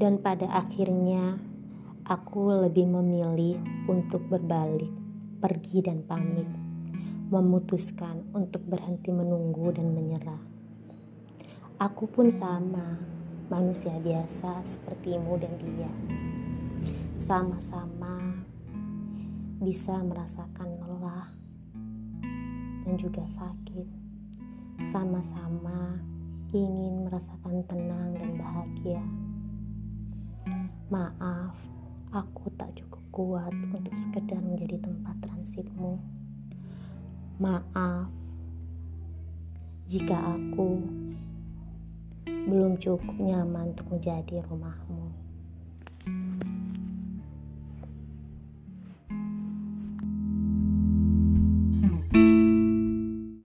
Dan pada akhirnya, aku lebih memilih untuk berbalik, pergi dan pamit, memutuskan untuk berhenti menunggu dan menyerah. Aku pun sama, manusia biasa sepertimu dan dia. Sama-sama bisa merasakan lelah dan juga sakit. Sama-sama ingin merasakan tenang dan bahagia. Maaf, aku tak cukup kuat untuk sekedar menjadi tempat transitmu. Maaf jika aku belum cukup nyaman untuk menjadi rumahmu.